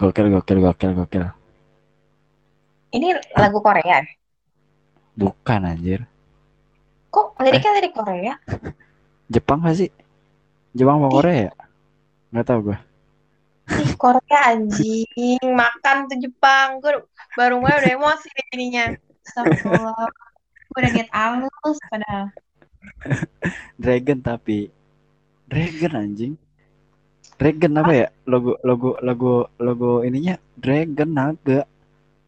Gokil, gokil, gokil, gokil. Ini lagu Korea. Bukan anjir. Kok liriknya lirik Korea? Jepang gak sih? Jepang apa Korea ya? Nggak tahu gue. Ih, Korea anjing. Makan tuh Jepang. Gue baru mulai udah emosi ininya. Astagfirullah. Gue udah niat halus padahal. Dragon tapi Dragon anjing. Dragon apa ya? Logo logo logo logo ininya Dragon naga.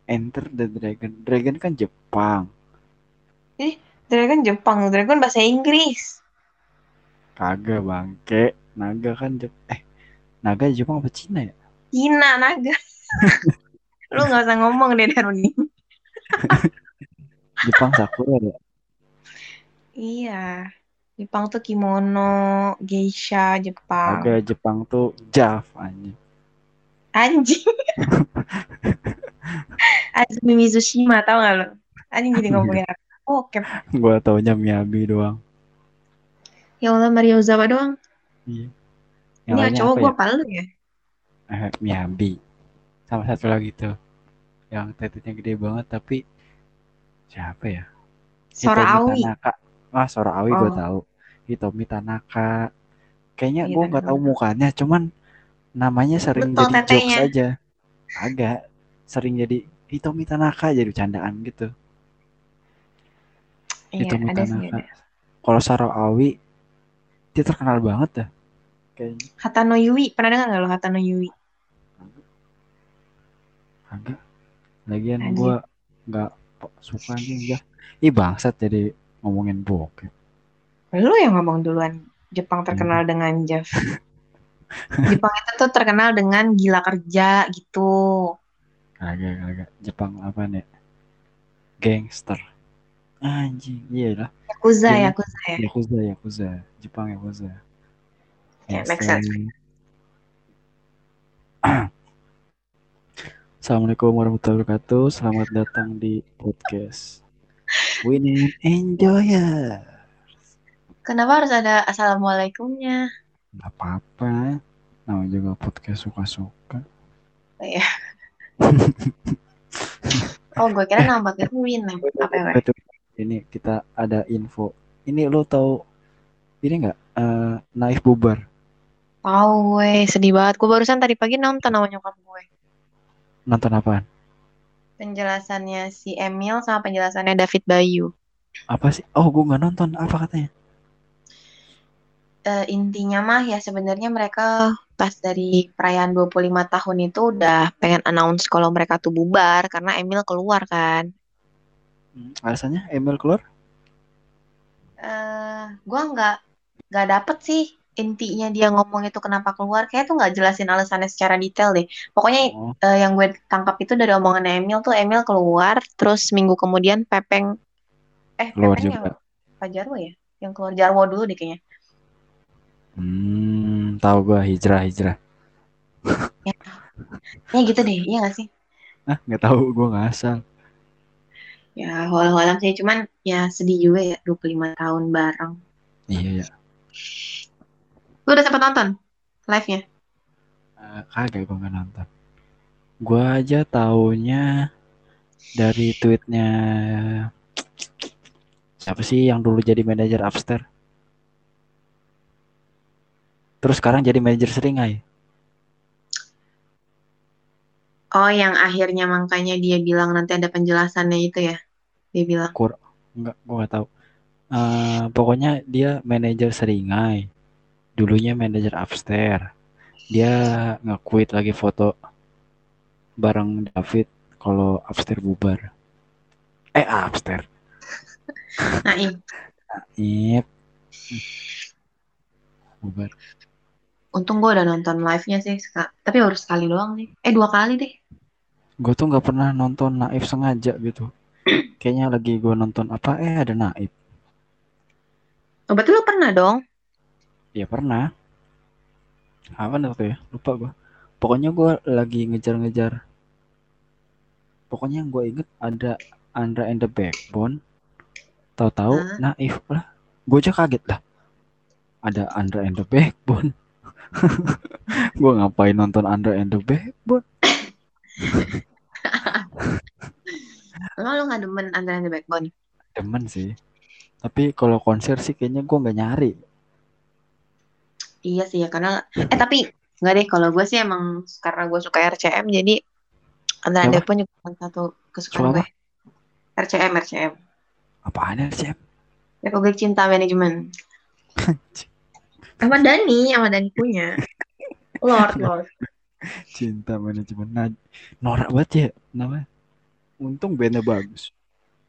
Enter the Dragon. Dragon kan Jepang. Dragon Jepang. Dragon bahasa Inggris. Kagak bangke. Naga kan Jep eh naga Jepang apa Cina ya? Cina naga. Lu gak usah ngomong deh Daruni. Jepang Sakura ya? Iya. Jepang tuh kimono, geisha, Jepang. Naga Jepang tuh Jav anjing. Anjing. Azumi Mizushima tau gak lo? Anjing jadi ngomongin apa? Oke. Gua taunya Miyabi doang. Ya Allah Mario Ozawa doang. Iya. Ini lainnya cowok apa gue ya? apa lu ya? eh, Miyabi sama satu lagi tuh yang tetenya gede banget tapi siapa ya Sora Aoi. Tanaka ah Sora Aoi gue Oh. tahu. Hitomi Tanaka kayaknya Iya, gue nggak tahu tahu. mukanya cuman namanya sering Betul, jadi jokes tetenya. aja. Agak sering jadi Hitomi Tanaka jadi candaan gitu. Iya, Hitomi ada Tanaka kalau Sora Aoi dia terkenal banget dah kayaknya. Hatano Yui, pernah dengar gak lo Hatano Yui? agak. Lagian gue nggak suka anjing ya ih bangsat jadi ngomongin bokep Lu yang ngomong duluan. Jepang terkenal dengan Jeff. Jepang itu tuh terkenal dengan gila kerja gitu. Kagak, kagak. Jepang apa nih? Gangster. Anjing, iya lah. Yakuza, Gini. Yakuza ya. Yakuza, Yakuza. Jepang Yakuza. Ya, make sense. Assalamualaikum warahmatullahi wabarakatuh. Selamat datang di podcast Winning Enjoyer. Kenapa harus ada assalamualaikumnya? Gak apa-apa. Nama juga podcast suka-suka. Ya. Oh, gue kira nama podcast Win. Apa ya? Ini kita ada info. Ini lo tahu ini nggak? Eh, Naif bubar. Tahu gue, sedih banget. Gue barusan tadi pagi nonton sama nyokap gue. Nonton apaan? Penjelasannya si Emil sama penjelasannya David Bayu. Apa sih? Oh, gue nggak nonton. Apa katanya? Eh, intinya mah ya sebenarnya mereka pas dari perayaan 25 tahun itu udah pengen announce kalau mereka tuh bubar karena Emil keluar kan. Hmm, Alasannya Emil keluar? Eh, gua nggak nggak dapet sih intinya dia ngomong itu kenapa keluar. Kayak tuh nggak jelasin alasannya secara detail deh. Pokoknya Oh, eh, yang gue tangkap itu dari omongan Emil tuh Emil keluar, terus minggu kemudian Pepeng, eh keluar Pepeng juga. ya Pak Jarwo ya, yang keluar Jarwo dulu deh kayaknya. Hmm, tahu gua hijrah hijrah. Ya gitu deh, iya nggak sih? Ah, nggak tahu gua nggak asal. Ya walau-walau sih, cuman ya sedih juga ya 25 tahun bareng. Iya ya. Lu udah sempat nonton live-nya? Eh, kagak gua nggak nonton. Gua aja taunya dari tweetnya siapa sih yang dulu jadi manajer Upstairs? Terus sekarang jadi manajer Seringai. Oh, yang akhirnya makanya dia bilang nanti ada penjelasannya itu ya. Dia bilang, Kur nggak, gua nggak tahu. Eh, pokoknya dia manajer Seringai. Dulunya manajer Upstairs. Dia nge-quit lagi foto bareng David kalau Upstairs bubar. Eh, Upstairs. Naim, Ip. Bubar. untung gue udah nonton live-nya sih. Tapi baru sekali doang sih. Eh, dua kali deh. Gue tuh nggak pernah nonton Naif sengaja gitu. Kayaknya lagi gue nonton apa eh ada Naif. Oh, berarti lu pernah dong? Ya pernah. Apa waktu ya? Lupa gue. Pokoknya gue lagi ngejar-ngejar pokoknya yang gue inget ada Andra and the Backbone tahu-tahu Hah? naif lah gue aja kaget lah ada Andra and the Backbone gue ngapain nonton Andra and the Backbone Emang lu gak demen Andra and the Backbone? demen sih tapi kalau konser sih kayaknya gue nggak nyari Iya sih ya karena eh tapi nggak deh kalau gue sih emang karena gue suka RCM jadi the Apa? Backbone juga salah satu kesukaan Suka gue. RCM RCM apaan sih Republik Cinta Manajemen. Sama Dani, sama Dani punya. Lord, Lord. cinta manajemen nah, norak banget ya namanya untung bandnya bagus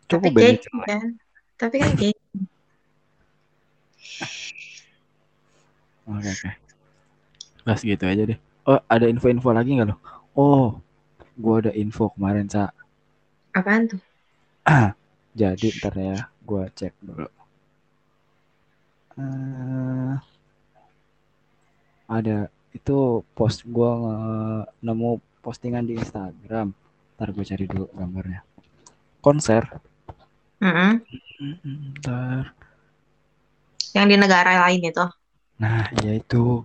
coba Tapi bandnya kan. Tapi kan kayak oke oke. Bas gitu aja deh. Oh ada info-info lagi nggak lo? Oh gua ada info kemarin sa apaan tuh? jadi ntar ya gua cek dulu. Eh, ada itu post gua nge- nemu postingan di Instagram. Ntar gue cari dulu gambarnya. Konser. Mm, ntar. Yang di negara lain itu. Nah, iya itu.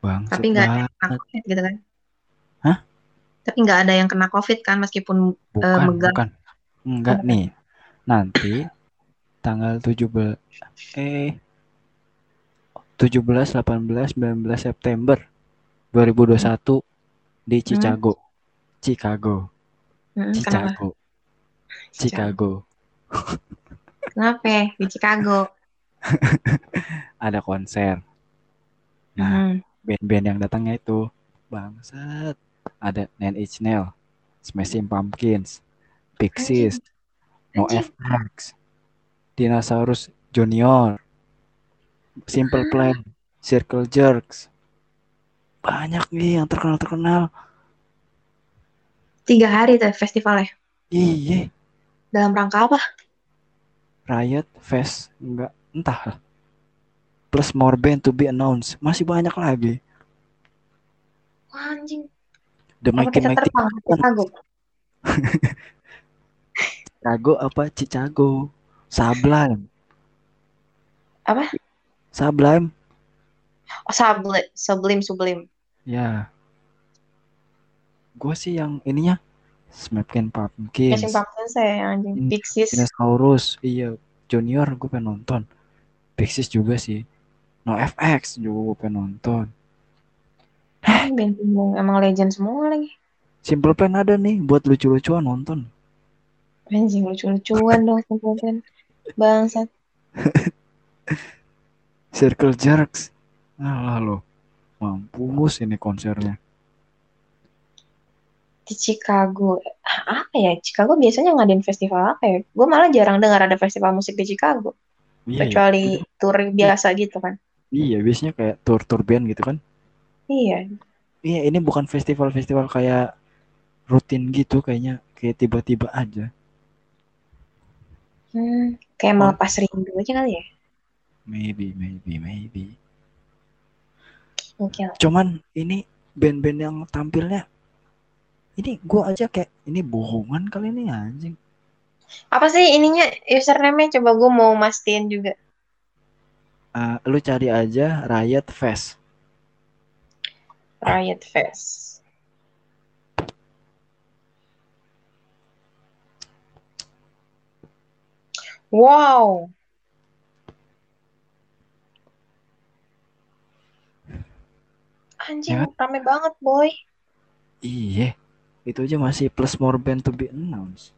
Bang, Tapi nggak ada yang kena COVID gitu kan? Hah? Tapi nggak ada yang kena COVID kan meskipun bukan, megang. bukan. Enggak nih. Nanti tanggal 17 eh 17, 18, 19 September 2021 di Chicago. Chicago. Mm, kenapa? Chicago. Chicago. Kenapa? Di Chicago. Ada konser. Nah, Mm. band-band yang datangnya itu bangsat. Ada Nine Inch Nails, Smashing Pumpkins, Pixies, No Anjing. FX, Dinosaurus Junior, Simple Plan, Circle Jerks. Banyak nih yang terkenal-terkenal. Tiga hari tuh festivalnya. Iya, Dalam rangka apa? Riot Fest enggak entah lah. Plus more band to be announced. Masih banyak lagi. Wah, anjing. The Mighty Mighty Chicago? Chicago apa Chicago? Sublime. Apa? Sublime. Oh, sublim, sublim, sublim. Ya. Gue sih yang ininya Smashing Pumpkins. Smashing Pumpkins ya, anjing. Hmm, Pixies. Dinosaurus, iya. Junior gue pengen nonton. Pixies juga sih. No FX juga gue pengen nonton. Ah, band yang emang legend semua lagi. Simple Plan ada nih buat lucu-lucuan nonton. Anjing lucu-lucuan dong Simple Plan. Bangsat. Circle Jerks. Alah lo. Mampus ini konsernya. Di Chicago. Apa ya? Chicago biasanya ngadain festival apa ya? Gue malah jarang dengar ada festival musik di Chicago. Iya, Kecuali tour biasa gitu kan. Iya biasanya kayak tour-tour band gitu kan. Iya. Iya ini bukan festival-festival kayak rutin gitu kayaknya kayak tiba-tiba aja. Hmm, kayak Oh. melepas rindu aja kali ya. Maybe, maybe, maybe. Oke. Cuman ini band-band yang tampilnya ini gua aja kayak ini bohongan kali ini anjing. Apa sih ininya username-nya? Coba gue mau mastiin juga. Eh, lu cari aja Riot Fest. Riot Fest. Wow. Anjing, Ya. rame banget, boy. Iya. Itu aja masih plus more band to be announced.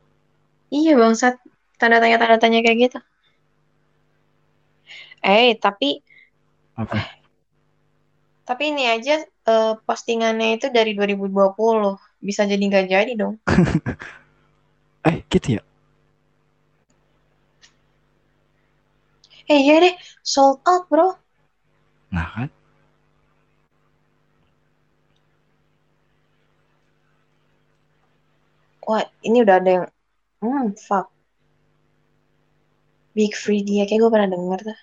Iya, bangsat. Tanda tanya-tanda tanya kayak gitu. Eh, tapi Apa? tapi ini aja eh, postingannya itu dari 2020. Bisa jadi nggak jadi dong. Eh, gitu ya? Eh, iya deh, sold out, bro. Nah kan? Wah, ini udah ada yang hmm, fuck. Big Free dia kayak gue pernah denger tuh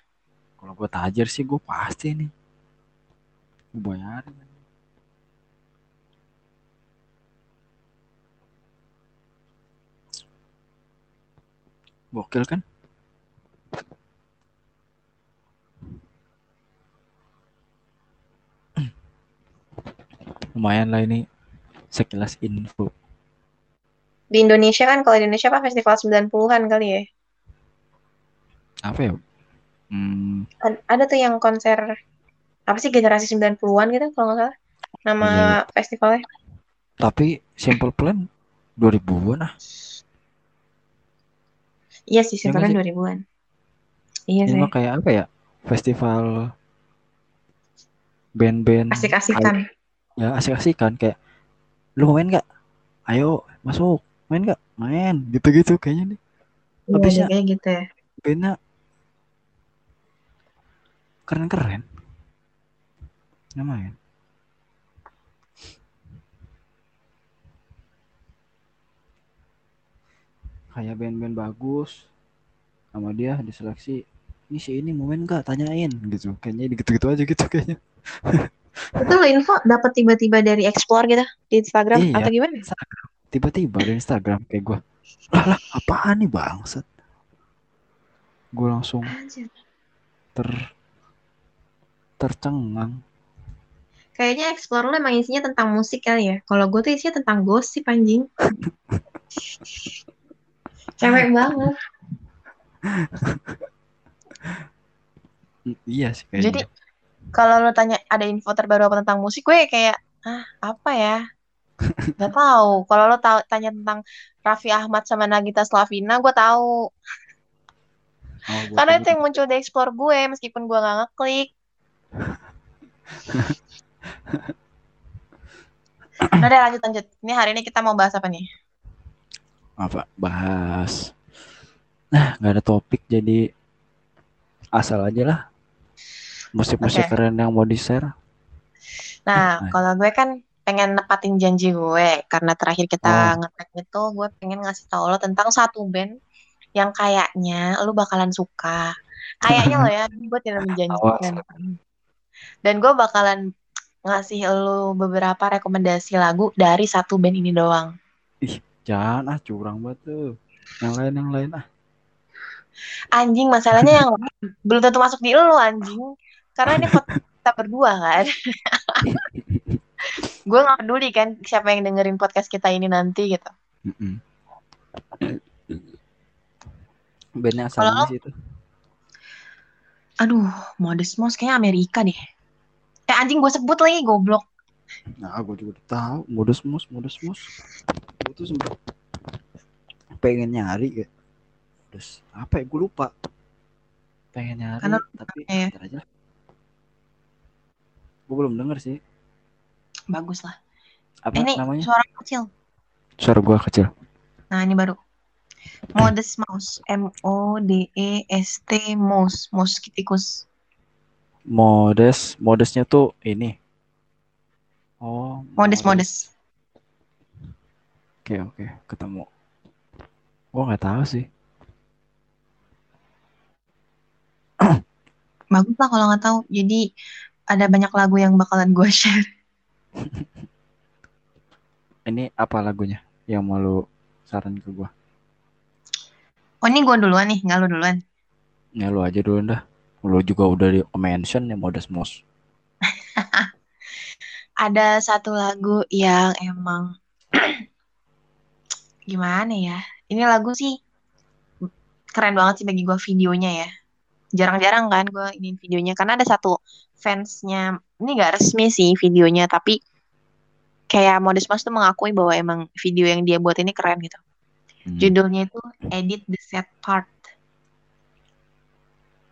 kalau gue tajir sih gue pasti nih. Gue bayarin. Gokil kan? Lumayan lah ini sekilas info. Di Indonesia kan kalau di Indonesia apa festival 90-an kali ya. Apa ya? Hmm, Ad- Ada tuh yang konser, apa sih, generasi 90-an gitu kalau nggak salah. Nama Iya. festivalnya. tapi Simple Plan 2000-an ah. Iya sih, Ya nggak sebenarnya sih? 2000-an. Iya Ini sih. kayak apa ya? Festival band-band Asik-asikan. ya asik-asikan kayak lu main nggak? Ayo masuk. Main nggak? Main. Gitu-gitu kayaknya nih. Iya, Habisnya kayak gitu ya. bandnya keren-keren. Lumayan. Kayak band-band bagus sama dia diseleksi. Ini si ini mau main nggak? Tanyain gitu. Kayaknya gitu-gitu aja gitu kayaknya. Itu lo info dapat tiba-tiba dari Explore gitu di Instagram Iya. atau gimana? Tiba-tiba di Instagram kayak gue. Lah lah apaan nih bangsat? Gue langsung ter tercengang. Kayaknya Explore lo emang isinya tentang musik kali ya. Kalau gue tuh isinya tentang gosip anjing. Cewek banget. Iya sih Jadi kayaknya. kalau lo tanya ada info terbaru apa tentang musik, gue kayak ah apa ya? Gak tahu. Kalau lo tahu tanya tentang Raffi Ahmad sama Nagita Slavina, gue tahu. Oh, Karena itu yang muncul di Explore gue, meskipun gue gak ngeklik. Udah deh lanjut lanjut. Ini hari ini kita mau bahas apa nih? apa bahas. Nah, nggak ada topik jadi asal aja lah. Musik-musik Oke. keren yang mau di-share. Nah, Nah. kalau gue kan pengen nepatin janji gue karena terakhir kita Oh. ngetek itu gue pengen ngasih tau lo tentang satu band yang kayaknya lo bakalan suka. Kayaknya lo ya, gue tidak menjanjikan. Dan gue bakalan ngasih lo beberapa rekomendasi lagu dari satu band ini doang. Jangan ah curang banget tuh. Yang lain yang lain ah. Anjing, masalahnya yang belum tentu masuk di lo anjing. Karena ini podcast kita berdua kan. gue gak peduli kan siapa yang dengerin podcast kita ini nanti gitu. Mm-mm. Bandnya asal Kalau mana lo- sih itu? Aduh, Modest Mouse kayaknya Amerika deh. Eh anjing gue sebut lagi goblok. Nah, gue juga udah tahu. Modus mus, modus mus. Gue tuh sempet pengen nyari ya. Terus apa ya? Gue lupa. Pengen nyari, Karena tapi ya. ntar aja. Gue belum denger sih. Bagus lah. Apa Eh, ini namanya? suara kecil. Suara gue kecil. Nah ini baru. Modest Mouse. M O D E S T Mouse. Mouse tikus. Modest, modestnya tuh ini. Oh, Modest modest. Oke, oke, ketemu. Gue nggak tahu sih. Bagus lah kalau nggak tahu. Jadi ada banyak lagu yang bakalan gue share. Ini apa lagunya yang mau lu saran ke gue? Oh ini gue duluan nih, nggak lu duluan. Ya lu aja dulu dah. Lu juga udah di mention ya Modest Mos. Ada satu lagu yang emang gimana ya? Ini lagu sih keren banget sih bagi gue videonya ya. Jarang-jarang kan gue ini videonya karena ada satu fansnya. Ini gak resmi sih videonya tapi kayak Modest Mouse tuh mengakui bahwa emang video yang dia buat ini keren gitu. Hmm. Judulnya itu Edit the Sad Part.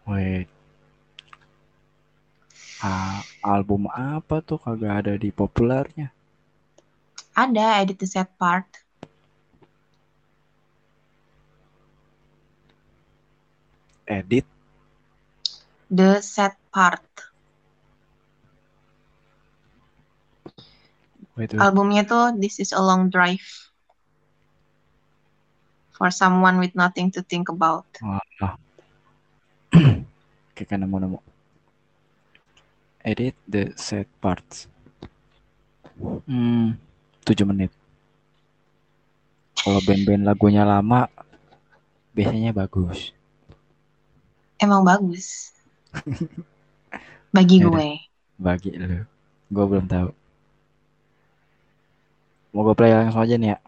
Wait. Ah, album apa tuh kagak ada di populernya? Ada Edit the Sad Part. Edit. The Sad Part. Wait, wait. Albumnya tuh This is a Long Drive. For someone with nothing to think about. Wah. Kayak nemu nemu. Edit the sad parts. Hmm, 7 menit. Kalau band-band lagunya lama, biasanya bagus. Emang bagus. Bagi gue. Bagi lu. Gue belum tahu. Mau gue play langsung aja nih ya.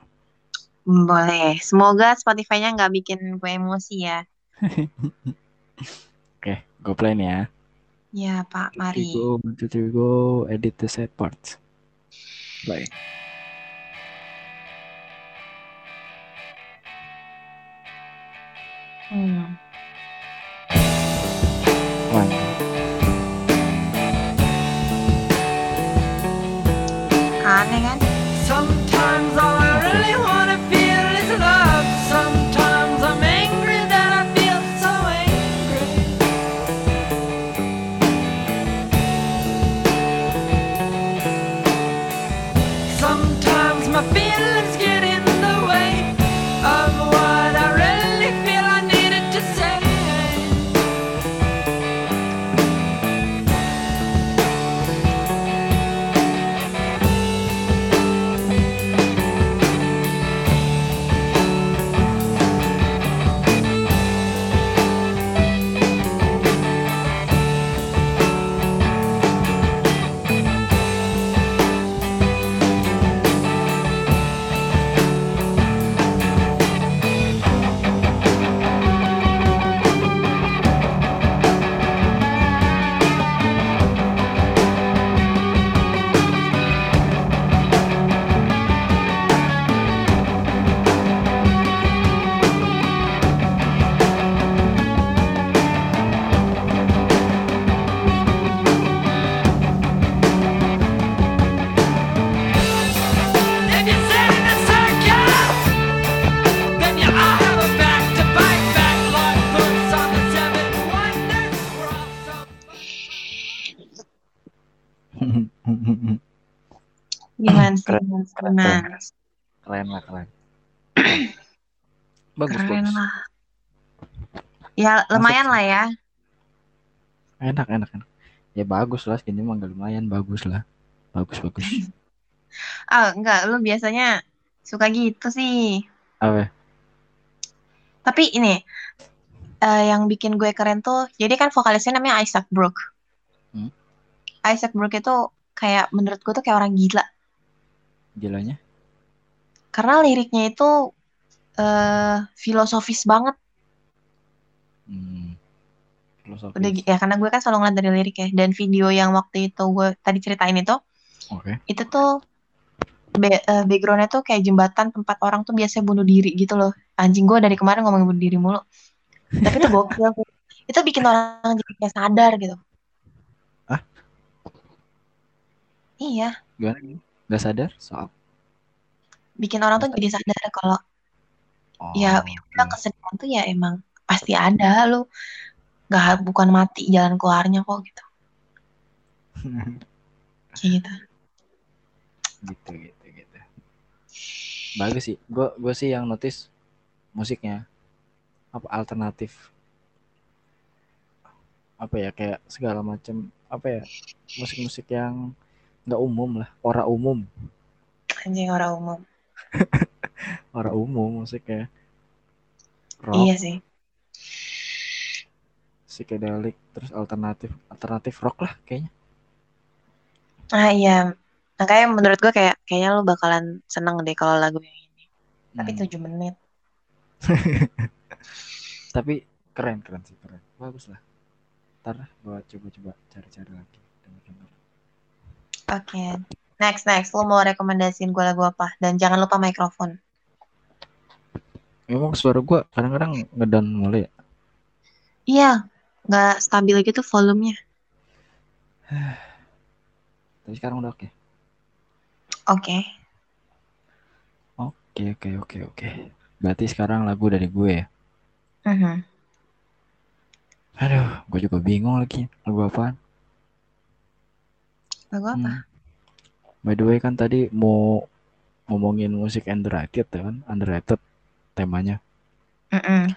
Boleh. Semoga Spotify-nya nggak bikin gue emosi ya. Oke, gue play nih ya. Ya, Pak. Mari. go, one, two, three, go, edit the set parts. Play. Hmm. One. Aneh kan? Sometimes I Keren, keren, keren lah, keren. bagus, Keren bagus. lah. Ya, lumayan lah ya. Enak, enak, enak. Ya bagus lah, segini mah nggak lumayan, bagus lah. Bagus, bagus. Ah, enggak. Lu biasanya suka gitu sih. Apa? Tapi ini, eh, yang bikin gue keren tuh, jadi kan vokalisnya namanya Isaac Brook. Hmm. Isaac Brook itu kayak, menurut gue tuh kayak orang gila. Gilanya? Karena liriknya itu eh filosofis banget. Hmm. Filosofis. Udah, ya karena gue kan selalu ngeliat dari lirik ya. Dan video yang waktu itu gue tadi ceritain itu, Oke. itu tuh be- eh, backgroundnya tuh kayak jembatan tempat orang tuh biasanya bunuh diri gitu loh. Anjing gue dari kemarin ngomongin bunuh diri mulu. Tapi itu gokil. Itu bikin orang jadi kayak sadar gitu. Hah? Iya, Gimana? Gak sadar soal? bikin orang tuh jadi sadar kalau Oh, ya udah oke. kesedihan tuh ya emang pasti ada lu. Gak bukan mati jalan keluarnya kok gitu. Kayak gitu. gitu gitu gitu bagus sih gue gue sih yang notice musiknya apa alternatif apa ya kayak segala macam apa ya musik-musik yang nggak umum lah ora umum Anjing orang umum. ora umum musiknya rock Iya sih. psychedelic terus alternatif alternatif rock lah kayaknya Ah iya. Makanya menurut gue kayak kayaknya lu bakalan seneng deh kalau lagu yang ini. Tapi Hmm. 7 menit. tapi keren keren sih keren bagus lah ntar gue coba-coba cari-cari lagi denger-denger. Oke. Next, next. Lu mau rekomendasiin gue lagu apa? Dan jangan lupa mikrofon. Emang suara gua kadang-kadang ngedown mulu ya. Iya. Nggak stabil gitu volumenya. Tapi sekarang udah oke. Oke. Oke, oke, oke, oke. Berarti sekarang lagu dari gue ya. Mhm. Aduh, gue juga bingung lagi lagu apaan. Lagu apa? Hmm. By the way kan tadi mau ngomongin musik underrated ya kan, underrated temanya. Mm-mm.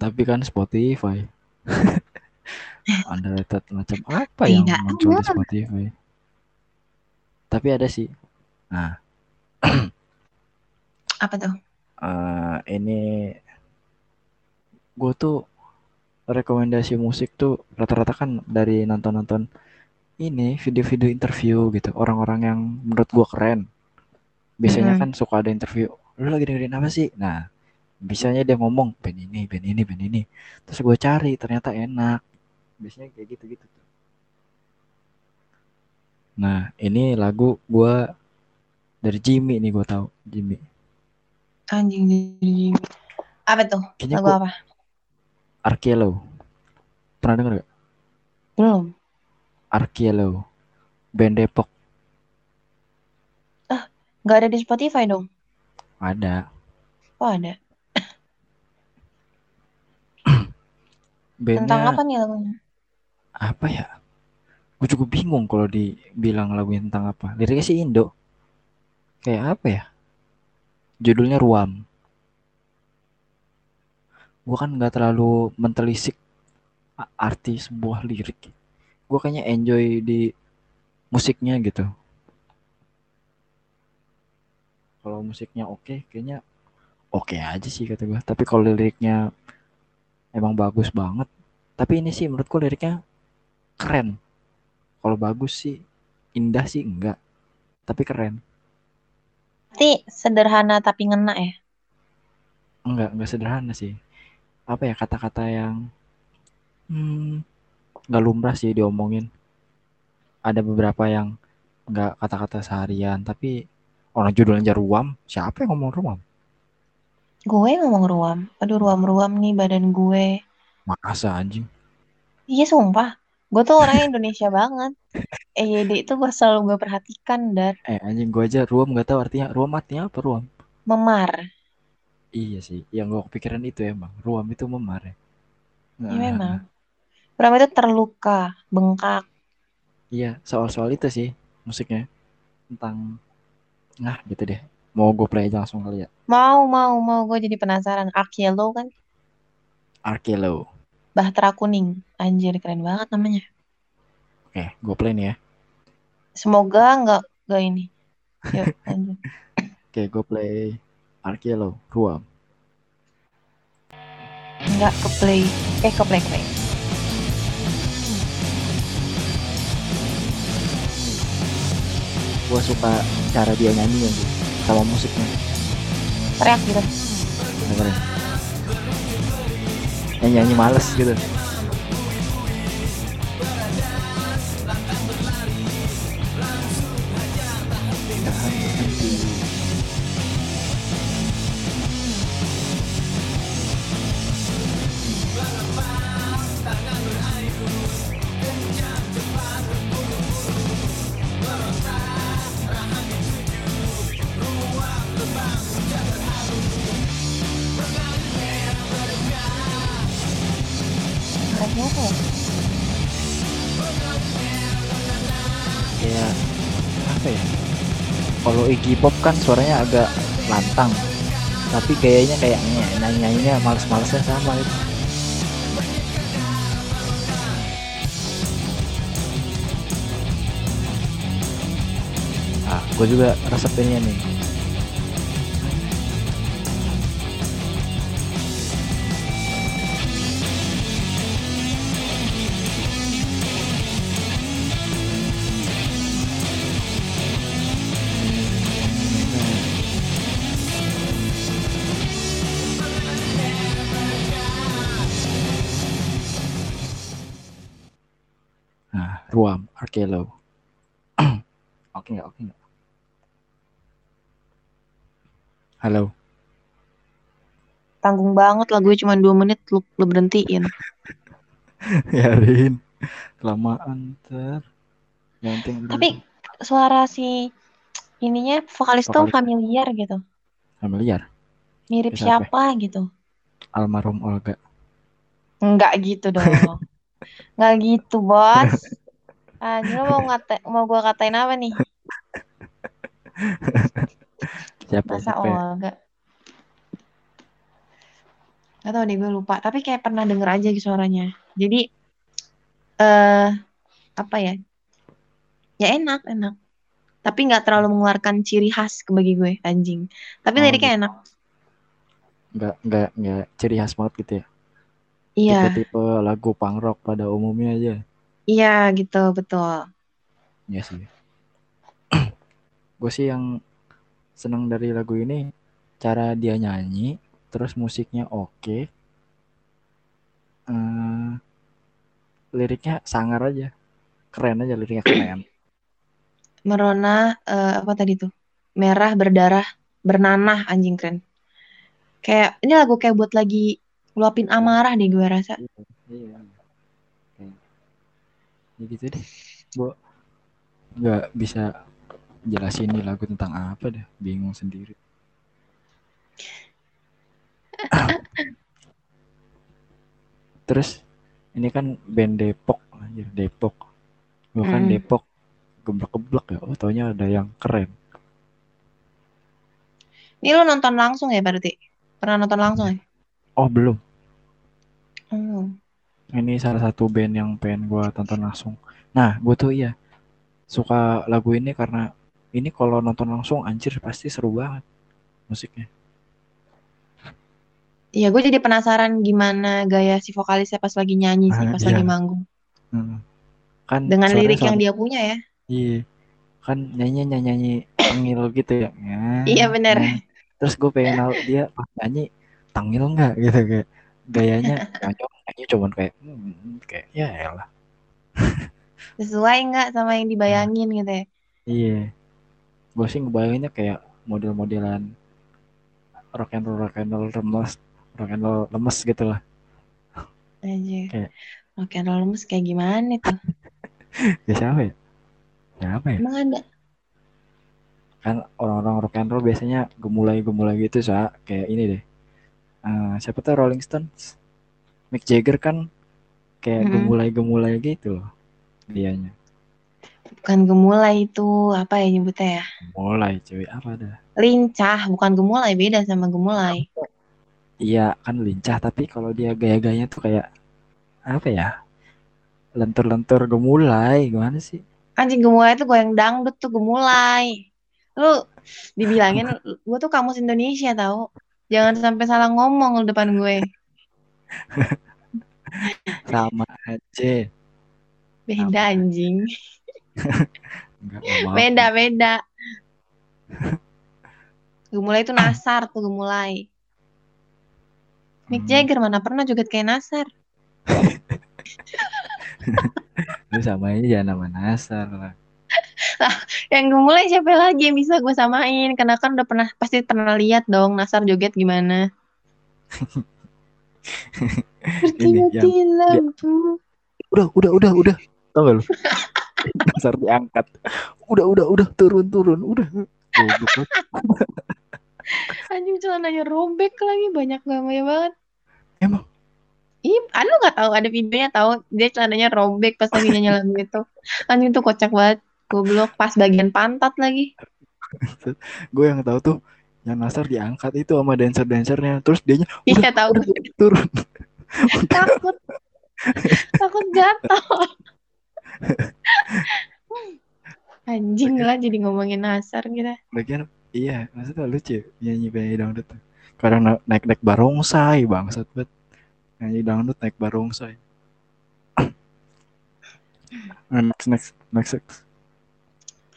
Tapi kan Spotify. underrated macam apa yang Tidak muncul di ada. Spotify? Tapi ada sih. Nah, Apa tuh? eh, ini gue tuh rekomendasi musik tuh rata-rata kan dari nonton-nonton ini video-video interview gitu orang-orang yang menurut gue keren biasanya Mm-mm. kan suka ada interview lu lagi dengerin apa sih nah bisanya dia ngomong band ini band ini band ini terus gue cari ternyata enak biasanya kayak gitu gitu tuh nah ini lagu gue dari Jimmy nih gue tahu Jimmy Anjing Jimmy. Apa tuh? kayaknya Lagu gue apa? Arkielo pernah denger gak Belum. Arkielo band Depok. Gak ada di Spotify dong. ada. Oh ada. bandnya Tentang apa nih lagunya? apa ya? Gue juga bingung kalau dibilang lagu tentang apa. Liriknya sih Indo. Kayak apa ya? Judulnya Ruam. Gue kan nggak terlalu mentelisik arti sebuah lirik gue kayaknya enjoy di musiknya gitu. Kalau musiknya oke kayaknya oke aja sih kata gue tapi kalau liriknya emang bagus banget tapi ini sih menurutku liriknya keren. Kalau bagus sih indah sih enggak tapi keren. Berarti sederhana tapi ngena ya? enggak enggak sederhana sih. Apa ya kata-kata yang hmm, nggak lumrah sih diomongin ada beberapa yang nggak kata-kata seharian tapi orang judulnya ruam siapa yang ngomong ruam Gue ngomong ruam. Aduh ruam-ruam nih badan gue. masa anjing Iya sumpah. Gue tuh orangnya Indonesia banget. EYD itu gue selalu gue perhatikan dan eh anjing gua aja ruam nggak tahu artinya ruam artinya apa ruam memar. iya sih yang gua kepikiran itu emang ruam itu memar ya Iya memang. Ruam itu terluka, bengkak. iya soal-soal itu sih musiknya tentang nah gitu deh mau gue play aja langsung kali ya Mau, mau, mau. Gue jadi penasaran. Arkielo kan? Arkelo Bahtera Kuning. Anjir, keren banget namanya. oke gue play nih ya Semoga nggak nggak ini. Yuk, lanjut. oke gue play Arkelo ruam Nggak ke play. Eh, ke play, ke play. Gue suka cara dia nyanyi gitu sama musiknya. Teriak gitu. dengerin. Yang nyanyi males gitu. Tahan Lagunya apa ya? kayak apa ya kalau Iggy Pop kan suaranya agak lantang tapi kayaknya kayaknya nyanyi nyanyinya males-malesnya sama gitu ah gue juga resepinnya nih ruam Arkelo oke nggak oke nggak halo Tanggung banget lagunya cuma 2 menit lu, lu berhentiin. ya Rin kelamaan ter penting Tapi suara si ininya vokalis tuh Vokalis. familiar gitu. familiar Mirip Siapa? siapa gitu. almarhum Olga Enggak gitu dong. Enggak gitu, Bos. Anjir lu mau ngata mau gua katain apa nih? siapa Masa siapa ya? Olga? Gak tau deh gue lupa. Tapi kayak pernah denger aja gitu suaranya. Jadi eh apa ya? Ya enak, enak. Tapi nggak terlalu mengeluarkan ciri khas ke bagi gue, anjing. Tapi Oh, liriknya enak. nggak nggak nggak ciri khas banget gitu ya Iya, tipe-tipe lagu punk rock pada umumnya aja. Iya gitu, betul. Ya sih. Gue sih yang seneng dari lagu ini cara dia nyanyi, terus musiknya oke. Eh, liriknya sangar aja. Keren aja liriknya keren. Merona eh, apa tadi tuh? Merah berdarah bernanah anjing keren. Kayak ini lagu kayak buat lagi ngeluapin amarah deh gue rasa. Iya. Kayak- Ya gitu deh. Gue nggak bisa jelasin nih lagu tentang apa deh. Bingung sendiri. Terus ini kan band Depok anjir Depok. Gue kan Mm. Depok geblek-geblek ya. Oh, taunya ada yang keren. Ini lo nonton langsung ya berarti? Pernah nonton langsung ya? Oh, belum. Oh. Ini salah satu band yang pengen gue tonton langsung. Nah, gue tuh iya suka lagu ini karena ini kalau nonton langsung anjir pasti seru banget musiknya. Iya, gue jadi penasaran gimana gaya si vokalisnya pas lagi nyanyi sih, Ah, pas iya. lagi manggung. Heeh. Kan Dengan lirik yang dia punya ya. Iya. Kan nyanyi nyanyi tangil gitu ya. Ya, Iya bener. ya. Terus gue pengen tahu dia pas nyanyi tangil nggak gitu kayak gayanya nyanyi nyanyi cuman kayak hmm, kayak ya elah. Sesuai nggak sama yang dibayangin gitu ya. Iya. Gue sih ngebayanginnya kayak model-modelan rock and roll rock and roll lemes rock and roll lemes gitu lah. Aja. Kayak- Rock and roll lemes kayak gimana tuh? Ya siapa ya? Siapa ya? Emang ada? Kan orang-orang rock and roll biasanya gemulai-gemulai gitu sa kayak ini deh. Eh, siapa tuh Rolling Stones? Mick Jagger kan kayak Mm-mm. gemulai-gemulai gitu loh dianya. Bukan gemulai itu, apa ya nyebutnya ya? Mulai cuy apa dah? Lincah, bukan gemulai, beda sama gemulai. Iya kan lincah tapi kalau dia gaya-gayanya tuh kayak apa ya? Lentur-lentur gemulai gimana sih? Anjing gemulai itu goyang dangdut tuh gemulai. Lu dibilangin gue tuh kamus Indonesia tahu. Jangan sampai salah ngomong lu depan gue. Sama aja. Beda anjing. Enggak nggak mau. Beda, beda. Gemulai itu nasar tuh gemulai. Mick Hmm, Jagger mana pernah joget kayak nasar. Lu sama aja nama Nasar lah. Yang gemulai siapa lagi yang bisa gue samain? Karena kan udah pernah pasti pernah lihat dong Nasar joget gimana. Ini Mati-mati lampu. Udah, udah, udah, udah. Tau gak lu? Nasar diangkat. Udah, udah, udah, turun, turun, udah. Anjing celananya robek lagi banyak gamanya banget. Emang Ih, lu nggak tahu ada videonya tahu dia celananya robek pas lagi nyanyi lagu itu. Anjing tuh kocak banget. Goblok pas bagian pantat lagi. gue yang tahu tuh yang Nasar diangkat itu sama dancer-dancernya. Terus dianya udah, Iya tahu turun. takut takut jatuh. Anjing lah jadi ngomongin Nasar kita. Lagian iya, maksudnya lucu nyanyi penyanyi dangdut tuh. Kadang na- naik-naik barongsai bangsat banget. Nyanyi dangdut naik barongsai. Nah, next, next, next, next.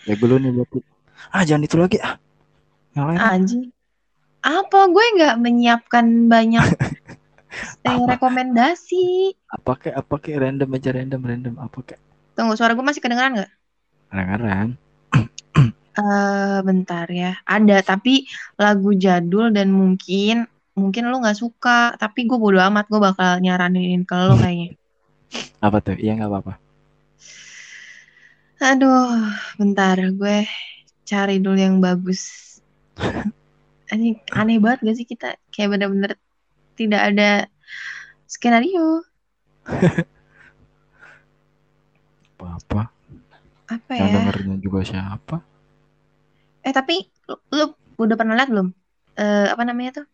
Ya gue nih berarti. Ah jangan itu lagi ah. Yang lain. Anjing. Apa gue nggak menyiapkan banyak eh, Apa? rekomendasi. Apa kayak apa kayak random aja random random apa kayak. Tunggu suara gue masih kedengeran nggak? Kadang-kadang. Eh bentar ya. Ada tapi lagu jadul dan mungkin mungkin lu nggak suka. Tapi gue bodo amat. Gue bakal nyaranin ke lo kayaknya. Apa tuh? Iya nggak apa-apa. Aduh, bentar gue cari dulu yang bagus. Ini aneh banget gak sih kita kayak bener-bener tidak ada skenario. Apa-apa. Apa Yang ya? dengernya juga siapa? Eh tapi lu, lu udah pernah lihat belum? Eh apa namanya tuh?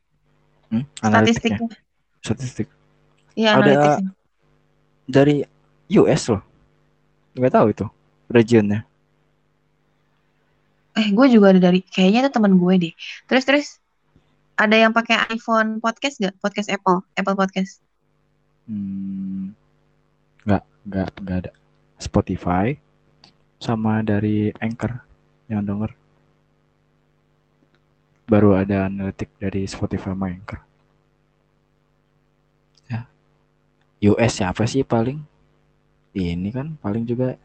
Hmm? Statistiknya. Statistik. Iya, Ada- analitiknya. Dari US loh. Nggak tahu itu regionnya. Eh, gue juga ada dari kayaknya itu teman gue deh. Terus terus ada yang pakai iPhone podcast gak? Podcast Apple, Apple Podcast. Hmm, nggak, nggak, nggak ada. Spotify sama dari Anchor yang denger. Baru ada analitik dari Spotify sama Anchor. Ya. US siapa sih paling? Ini kan paling juga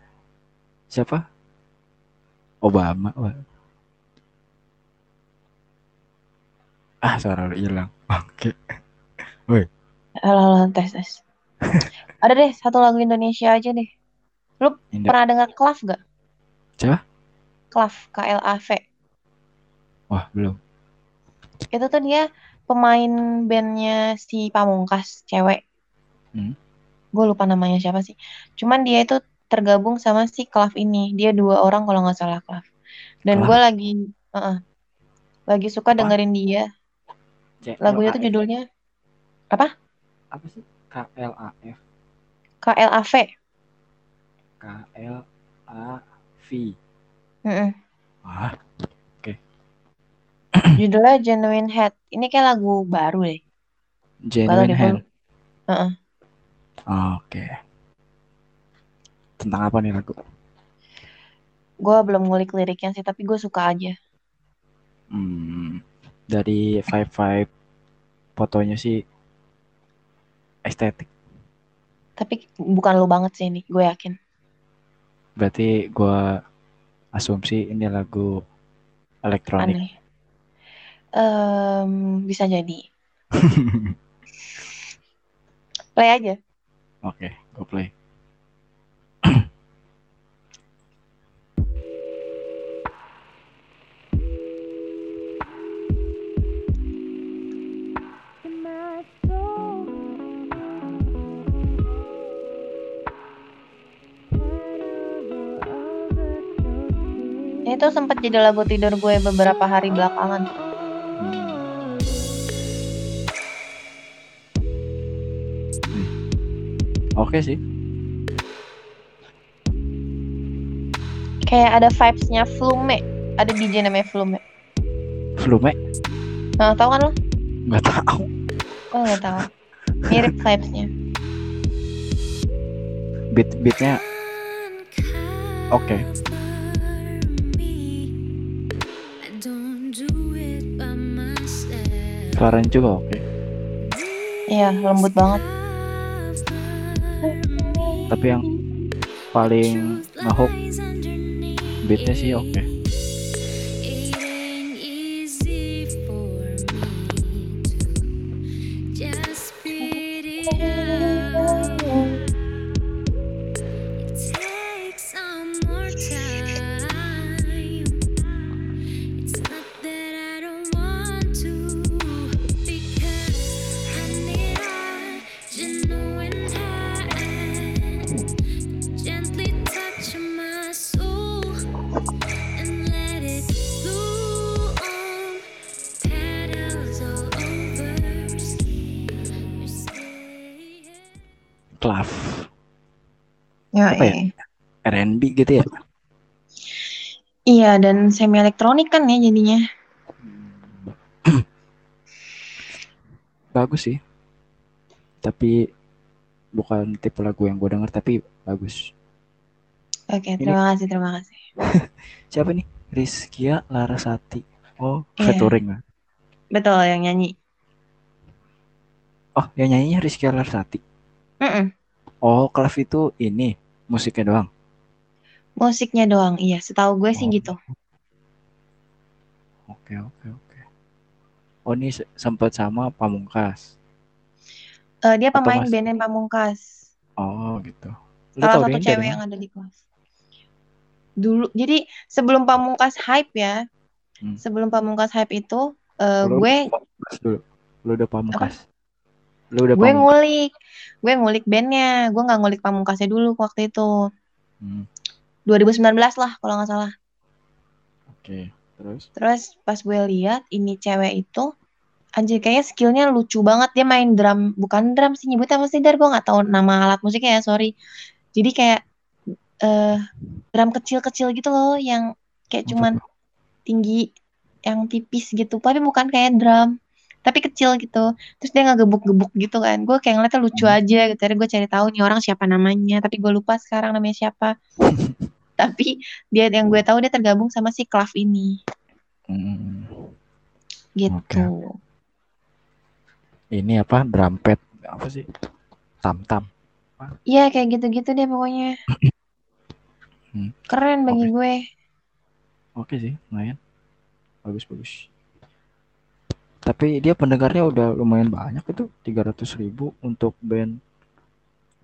siapa? Obama. Ah, suara lu hilang. Oke. Halo, halo, tes, tes. Ada deh, satu lagu Indonesia aja deh. Indo- Pernah dengar Klav gak? Siapa? Klav, K-L-A-V. Wah, belum. Itu tuh dia pemain bandnya si Pamungkas, cewek. Hmm. Gue lupa namanya siapa sih. Cuman dia itu tergabung sama si Klav ini. Dia dua orang kalau nggak salah Klav. Dan Klav? gue lagi, uh-uh, lagi suka Apa? dengerin dia. Lagunya tuh judulnya apa sih? K L A F K-L-A-V. K L A V. Mm-mm. Wah, Judulnya Genuine Head. Ini kayak lagu baru deh. genuine deh, hand. Heeh. Oke. Tentang apa nih lagu? Gue belum ngulik liriknya sih, tapi gue suka aja. Hmm, dari five five fotonya sih estetik. Tapi bukan lo banget sih ini, gue yakin. Berarti gua asumsi ini lagu elektronik. Aneh. Em, bisa jadi. Play aja. Oke, gua play. Ini tuh sempat jadi lagu tidur gue beberapa hari belakangan. Hmm. Oke sih. Kayak ada vibes-nya Flume. Ada DJ namanya Flume. Flume Nah, tau kan lo? nggak tahu. Oh, nggak tahu. Mirip vibes-nya. Beat beatnya oke. Suaranya juga oke. Iya, lembut banget. Tapi yang paling ngehook beatnya sih oke. Gently Clav, Ya, Apa ya? R&B gitu ya. Iya, dan semi elektronik kan ya jadinya. Bagus sih. Tapi bukan tipe lagu yang gue denger tapi bagus. Oke, terima kasih, terima kasih. Siapa nih? Rizkia Larasati. Oh, Iya. featuring lah. Betul yang nyanyi. Oh, yang nyanyinya Rizkia Larasati. Mm-mm. Oh, Clav itu ini musiknya doang. Musiknya doang, iya. Setahu gue sih Oh. gitu. Oke, oke, oke. Oh, ini se- sempat sama Pamungkas. Eh, dia Atau pemain mas- bandnya Pamungkas. Oh, gitu. Lu Salah satu cewek mana? yang ada di kelas. Dulu, jadi sebelum Pamungkas hype ya, Hmm. sebelum Pamungkas hype itu, eh, Lu gue dulu. Lu udah Pamungkas. Lu udah gue Pamungkas. ngulik, gue ngulik bandnya, gue nggak ngulik Pamungkasnya dulu waktu itu. Hmm, 2019 lah kalau nggak salah. Oke, terus? Terus pas gue lihat ini cewek itu, anjir kayaknya skillnya lucu banget. Dia main drum, bukan drum sih nyebutnya apa sih Dar? Gue nggak tahu nama alat musiknya ya, sorry. Jadi kayak eh drum kecil-kecil gitu loh, yang kayak cuman tinggi, yang tipis gitu. Tapi bukan kayak drum. Tapi kecil gitu terus dia ngegebuk-gebuk gitu kan gue kayak ngeliatnya lucu Hmm. aja gitu akhirnya gue cari tahu nih orang siapa namanya tapi gue lupa sekarang namanya siapa tapi dia yang gue tahu dia tergabung sama si Klav ini Hmm. gitu Ini apa? Drum pad apa sih? Tam tam. Iya kayak gitu-gitu deh pokoknya Hmm. keren bagi gue Oke sih, lumayan. Bagus bagus. Tapi dia pendengarnya udah lumayan banyak itu 300 ribu untuk band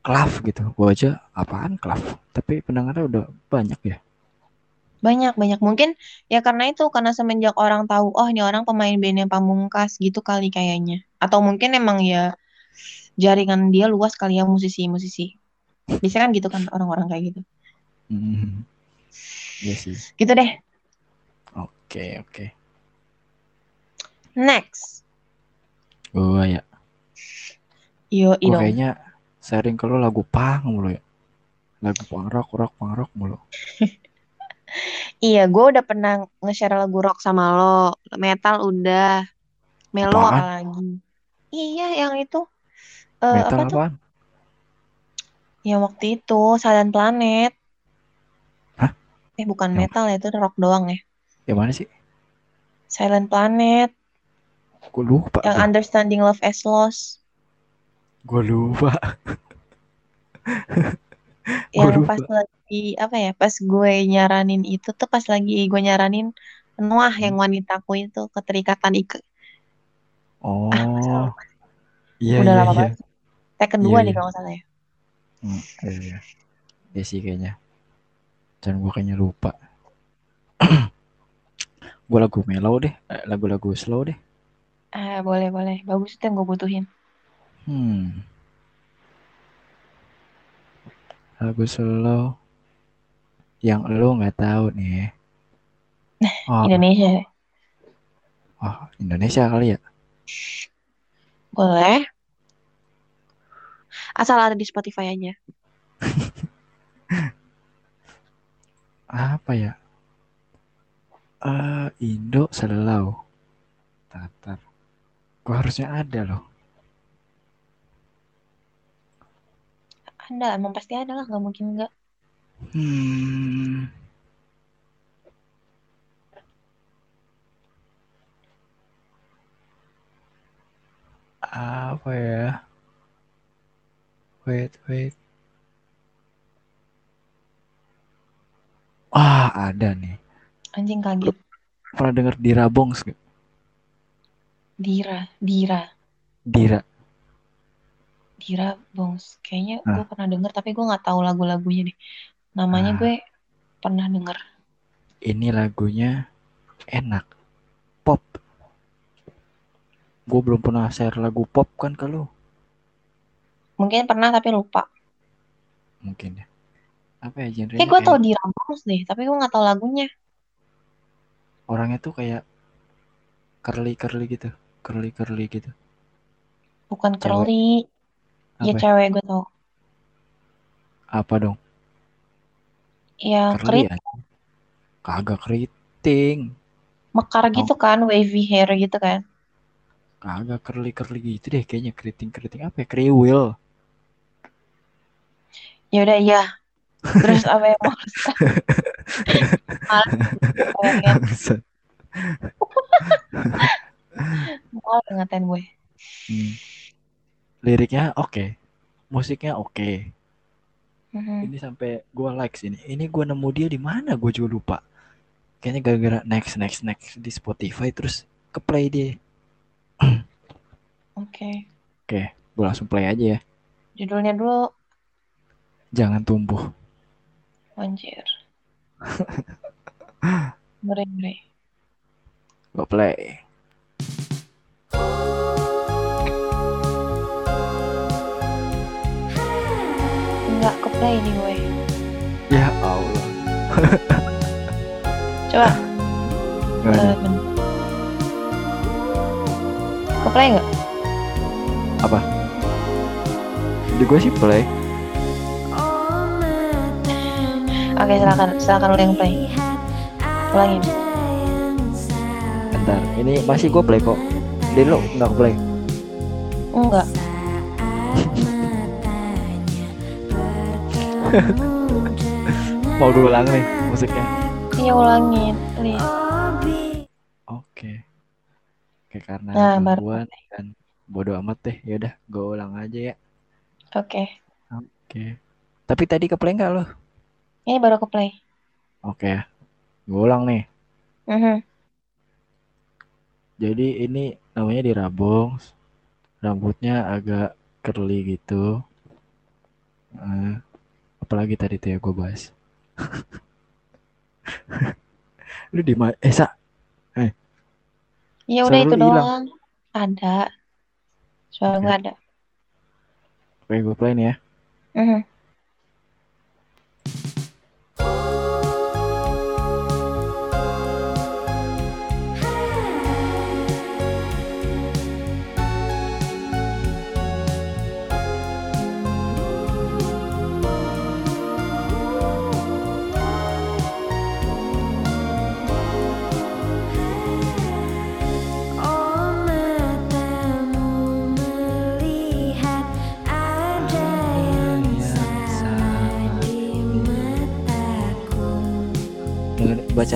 Klav gitu. Gua aja apaan Klav? Tapi pendengarnya udah banyak ya. banyak banyak mungkin ya karena itu karena semenjak orang tahu oh ini orang pemain bandnya Pamungkas gitu kali kayaknya atau mungkin emang ya jaringan dia luas kali ya musisi-musisi bisa kan gitu kan orang-orang kayak gitu Hmm. Iya sih. gitu deh Oke oke. Next Gua ya. yo dong kayaknya sharing ke lu lagu pang mulu ya. Lagu pang rock rock pang rock mulu. iya gue udah pernah nge-share lagu rock sama lo metal udah melo Apaan? apalagi iya yang itu Eh, Metal apa tuh apaan? yang waktu itu Silent Planet Hah? eh bukan Yang- metal ya itu rock doang ya Yang mana sih? Silent Planet Gue lupa. yang Understanding Love as Lost Gue lupa. Gua yang lupa. pas lagi apa ya pas gue nyaranin itu tuh pas lagi gue nyaranin Noah yang Hmm. wanitaku itu keterikatan Ike Oh. ah lupa. Iya udah iya lama iya. banget tag kedua Iya, nih iya. kalau nggak salah ya Hmm, iya, iya. Iya sih kayaknya. Dan gue kayaknya lupa. gue lagu mellow deh, eh, lagu-lagu slow deh. Ah boleh boleh bagus itu yang gue butuhin Hmm. Lagu slow yang lo nggak tahu nih. Oh, Indonesia oh, Indonesia kali ya. boleh asal ada di Spotify aja Apa ya? Eh, Indo Slow. Tatar. Kok harusnya ada loh. ada emang pasti ada lah nggak mungkin nggak Hmm. Apa ya? Wait, wait. Ah, ada nih. anjing kaget Pernah denger Dira Bongs gak? Dira Dira Dira. Dira Bongs kayaknya Ah. gue pernah denger tapi gue nggak tahu lagu-lagunya deh namanya Ah. gue pernah denger Ini lagunya enak. Pop. Gue belum pernah share lagu pop kan ke lu. mungkin pernah tapi lupa Mungkin ya. Apa ya genre kayak gue tau Dira Bongs deh tapi gue nggak tahu lagunya orangnya tuh kayak curly curly gitu. Curly curly gitu. bukan Cewek. Curly ya Apa? ya? cewek gue tau Apa dong? yang Curly krit ya? Kagak keriting. mekar gitu kan wavy hair gitu kan Kagak curly curly gitu deh kayaknya keriting keriting apa ya? Kriwil. ya udah iya terus apa yang mau Malah ngatain gue Hmm. Liriknya oke. Musiknya oke. Mhm. Ini sampai gua like sini. Ini gua nemu dia di mana? Gua juga lupa. Kayaknya gara-gara next next next di Spotify terus ke play dia. oke Oke, gua langsung play aja ya. judulnya dulu Jangan tumbuh. anjir ngeri ngeri Gua play. Nggak ke play nih gue. Ya Allah. coba. Nggak eh, bentar. ke play nggak Di gua sih play. oke silakan. Silakan lu yang play. Ulangin. Bentar, ini masih gua play kok. Dia lo nggak play. Enggak. Mau diulang nih musiknya. Iya ulangin. Please. Oke. Oke karena Nah, baru gangguan kan bodo amat deh. Ya udah, gue ulang aja ya. Oke. Oke. Tapi tadi ke play nggak lo? Ini baru ke play. Oke ya. Gue ulang nih. Mhm. Jadi ini namanya dirabong. Rambutnya agak curly gitu. Eh, apalagi tadi tuh ya gue bahas. Lu di ma- eh Sa, Iya Suara udah itu doang. Ada. Oke. gue ada. Oke gue play nih ya. Mhm. Oh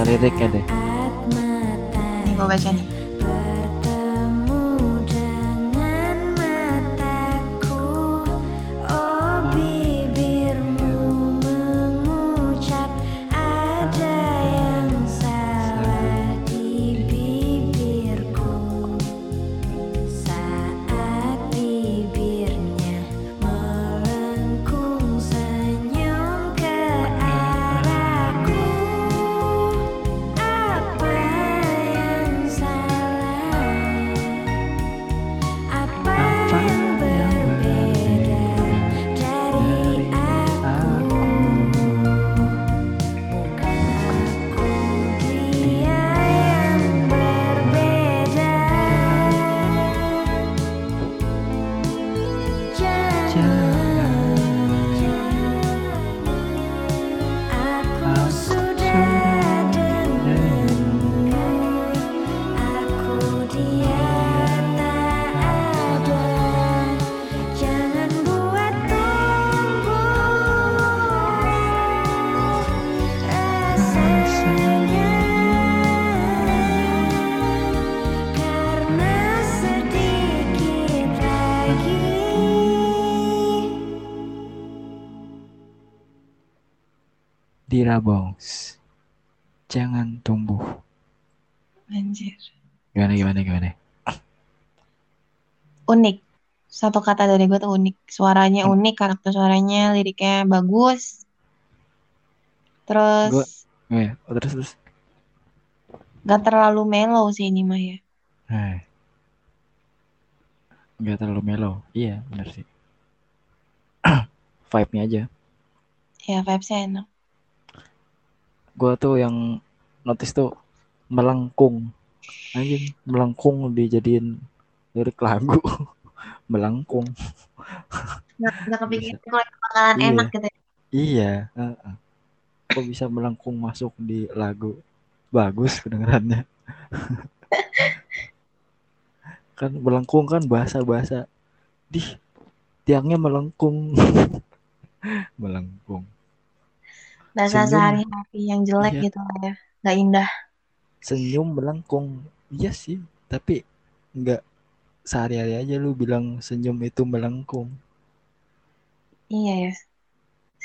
liriknya deh. Nih gue baca nih. Dirabongs. Jangan tumbuh. Anjir. Gimana gimana gimana? Unik. Satu kata dari gue tuh unik. Suaranya unik, karakter suaranya, liriknya bagus. Terus Gua- Oh ya, oh, terus terus. gak terlalu mellow sih ini mah ya. Hai. Nggak terlalu mellow. Iya, benar sih. Vibe-nya aja. Ya vibesnya enak. Gua tuh yang notice tuh melengkung. Anjing, melengkung dijadiin lirik lagu. melengkung. Nggak, nggak kepikiran kalau bakalan Iya. enak gitu. ya. Iya, heeh. Kok bisa melengkung masuk di lagu? Bagus kedengarannya. kan melengkung kan bahasa-bahasa. Di tiangnya melengkung. melengkung. Bahasa sehari-hari yang jelek Iya. gitu lah ya. Gak indah. Senyum melengkung. Iya sih, tapi nggak sehari-hari aja lu bilang senyum itu melengkung. Iya ya.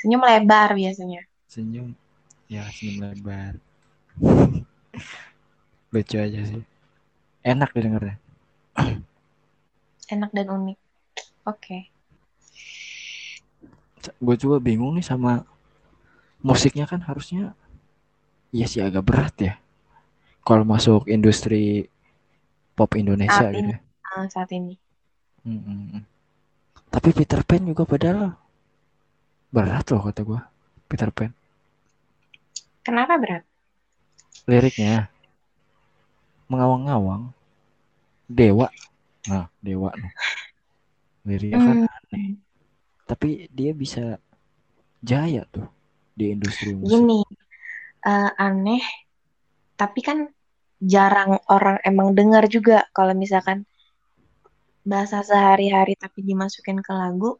Senyum lebar biasanya. Senyum ya senyum lebar. Lucu aja sih. Enak didengarnya. Enak dan unik. Oke. gue juga bingung nih sama musiknya kan harusnya iya sih agak berat ya kalau masuk industri pop Indonesia Saat gitu ini. ya. Ah, saat ini. Mm, mm, mm. Tapi Peter Pan juga padahal berat loh kata gue Peter Pan Kenapa berat? liriknya mengawang-awang dewa nah dewa nih liriknya kan Hmm. aneh tapi dia bisa jaya tuh di industri musik Gini, eh, aneh, tapi kan jarang orang emang dengar juga kalau misalkan bahasa sehari-hari tapi dimasukin ke lagu,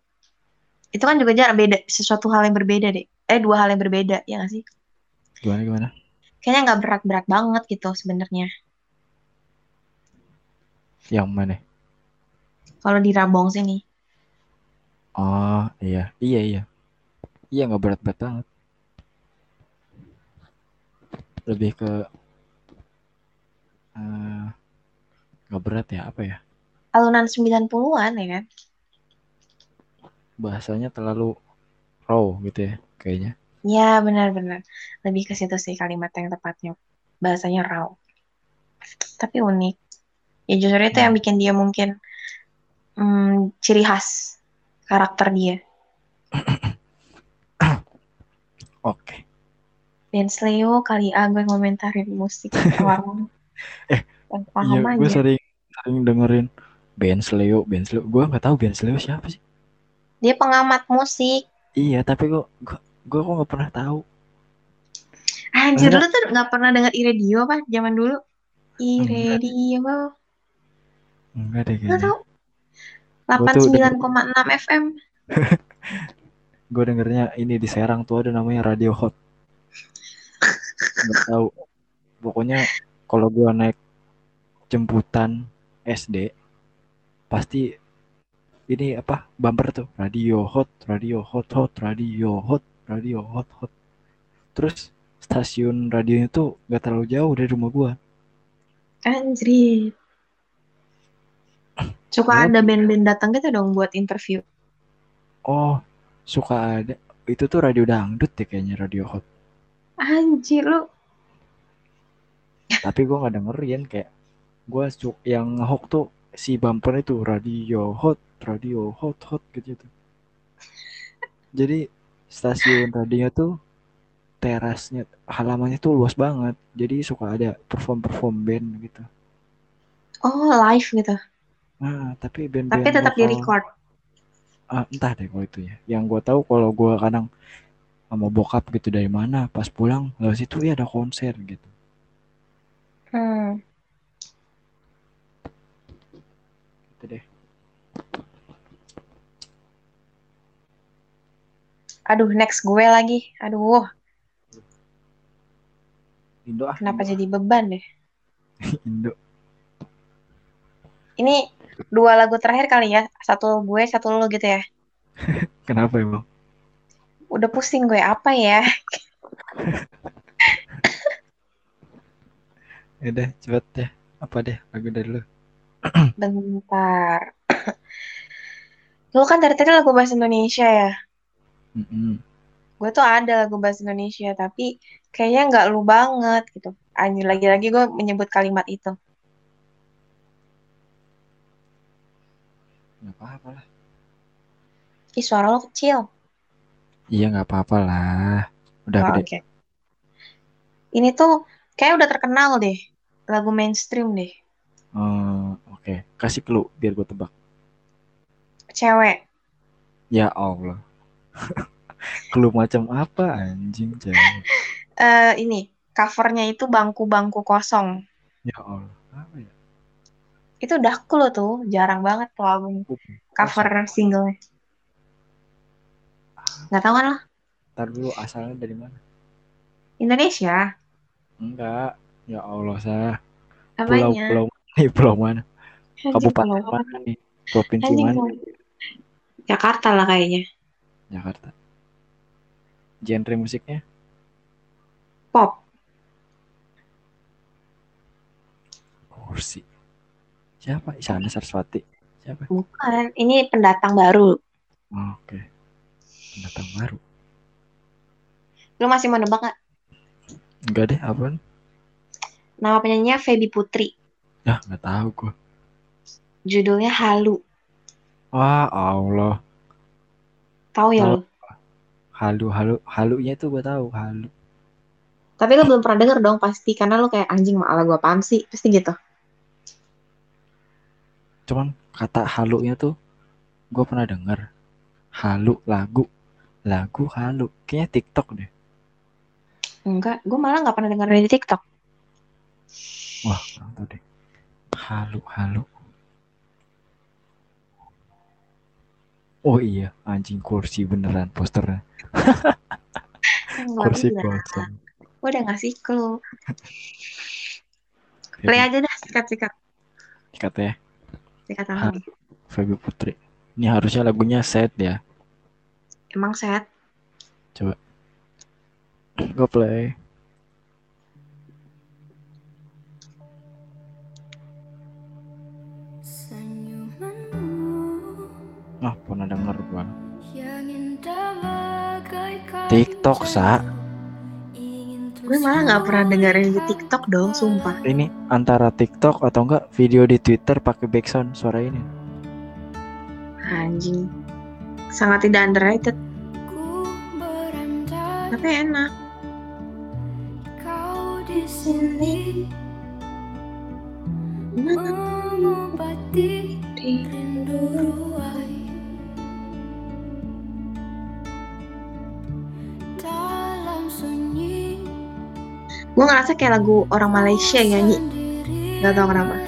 itu kan juga jarang beda, sesuatu hal yang berbeda deh. Eh, dua hal yang berbeda, ya nggak sih? Gimana gimana? Kayaknya nggak berat-berat banget gitu sebenarnya. Yang mana? Kalau di Rabong sini. Oh iya iya iya. Iya nggak berat-berat banget. Lebih ke nggak berat ya apa ya? Alunan 90-an ya kan? Bahasanya terlalu raw gitu ya kayaknya. Ya, benar-benar. Lebih ke situ sih kalimat yang tepatnya. Bahasanya raw. Tapi unik. Ya justru itu yang Hmm. bikin dia mungkin hmm, ciri khas karakter dia. Oke. Dance Leo kali ah gue ngomentarin musik warung. Eh, Yang paham Iya, gue aja. sering sering dengerin Benz Leo, Benz Leo. Gue nggak tahu Benz Leo siapa sih. Dia pengamat musik. Iya, tapi gue gue gue kok nggak pernah tahu. Anjir, lu tuh nggak pernah denger iRadio apa zaman dulu? iRadio. enggak deh kayaknya. Gue tuh denger, 89,6 FM. gue dengernya ini di Serang tuh ada namanya Radio Hot. Nggak tahu. Pokoknya kalau gue naik jemputan SD pasti ini apa bumper tuh radio hot radio hot hot radio hot radio hot hot terus stasiun radionya tuh nggak terlalu jauh dari rumah gua Anjir. Suka ada band-band datang gitu dong buat interview. oh suka ada itu tuh radio dangdut ya kayaknya radio hot Anjir lu. Tapi gua nggak dengerin kayak gua su yang hook tuh si bumper itu radio hot radio hot hot gitu tuh jadi stasiun radionya tuh terasnya halamannya tuh luas banget. Jadi suka ada perform perform band gitu. Oh, live gitu. nah tapi Tapi band-band tetap di record. ah, entah deh kalau itu ya. Yang gua tahu kalau gua kadang sama bokap gitu dari mana pas pulang lewat situ ya ada konser gitu Hmm. gitu deh Aduh, next gue lagi. Aduh, Indo ah kenapa Indo jadi beban deh? Indo Ini dua lagu terakhir kali ya. Satu gue, satu lo gitu ya. kenapa emang Udah pusing gue apa ya? ya udah cepet deh apa deh lagu dari lu Bentar. Lu kan dari tadi lagu bahasa Indonesia ya. Mm-mm. Gue tuh ada lagu bahasa Indonesia, tapi kayaknya nggak lu banget gitu. Anjir, lagi-lagi gue menyebut kalimat itu. nggak apa-apa lah Ih, suara lo kecil. iya nggak apa-apa lah udah Oh, gede oke. Ini tuh kayak udah terkenal deh. Lagu mainstream deh. Oh, oke kasih clue biar gue tebak Cewek. ya Allah clue macam apa anjing cewek Eh ini, covernya itu bangku-bangku kosong. ya Allah apa ya Itu udah cool tuh. Jarang banget tuh album Uh, cover singlenya. Nggak tahu kan lo? Ntar dulu asalnya dari mana Indonesia. enggak ya Allah sah. Pulau pulau nih? Pulau mana? Kabupaten pulau mana nih? Provinsi Anjing mana. Jakarta lah kayaknya. Jakarta. Genre musiknya? Pop. kursi siapa? Isyana Saraswati. Siapa? Bukan. Ini pendatang baru. Oh, oke. Pendatang baru. Lu masih mau nebak nggak? enggak deh apa Nama penyanyinya Feby Putri. ya nggak tahu gue Judulnya Halu. wah Allah Tahu ya lu? halu halu halunya tuh gue tahu halu Tapi lu belum pernah denger dong pasti. Karena lu kayak anjing malah gua apaan sih. Pasti gitu. cuman kata halunya tuh gue pernah denger halu lagu lagu halu kayaknya TikTok deh Enggak. Gue malah nggak pernah denger dari TikTok. Wah kurang tahu deh halu halu Oh iya, anjing kursi beneran posternya. Kursi kosong. Gue udah ngasih clue. Play aja dah, sikat-sikat. Sikat Hah? tangan. Feby Putri. Ini harusnya lagunya sad ya. Emang sehat? Coba. Go play. Ah, pernah denger gua. TikTok, Sa. Gue malah nggak pernah dengerin di TikTok dong, sumpah. Ini antara TikTok atau enggak video di Twitter pakai background suara ini. Anjing. Sangat tidak underrated, tapi enak. kau di sini mengobati rindu ruai Gue ngerasa kayak lagu orang Malaysia nyanyi. Gak tau kenapa.